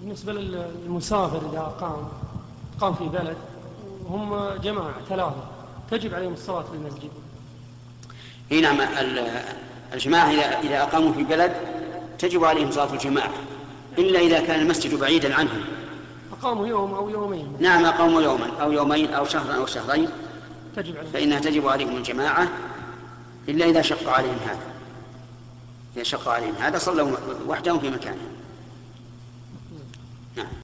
بالنسبة للمسافر إذا قام قام في بلد هم جماعة ثلاثة تجب عليهم الصلاة في المسجد. إي نعم الجماعة إذا إذا أقاموا في بلد تجب عليهم صلاة الجماعة إلا إذا كان المسجد بعيدا عنهم. أقاموا يوم أو يومين. نعم أقاموا يوما أو يومين أو شهرا أو شهرين. تجب عليهم. فإنها تجب عليهم الجماعة إلا إذا شق عليهم هذا. إذا شق عليهم هذا صلوا وحدهم في مكانهم. No.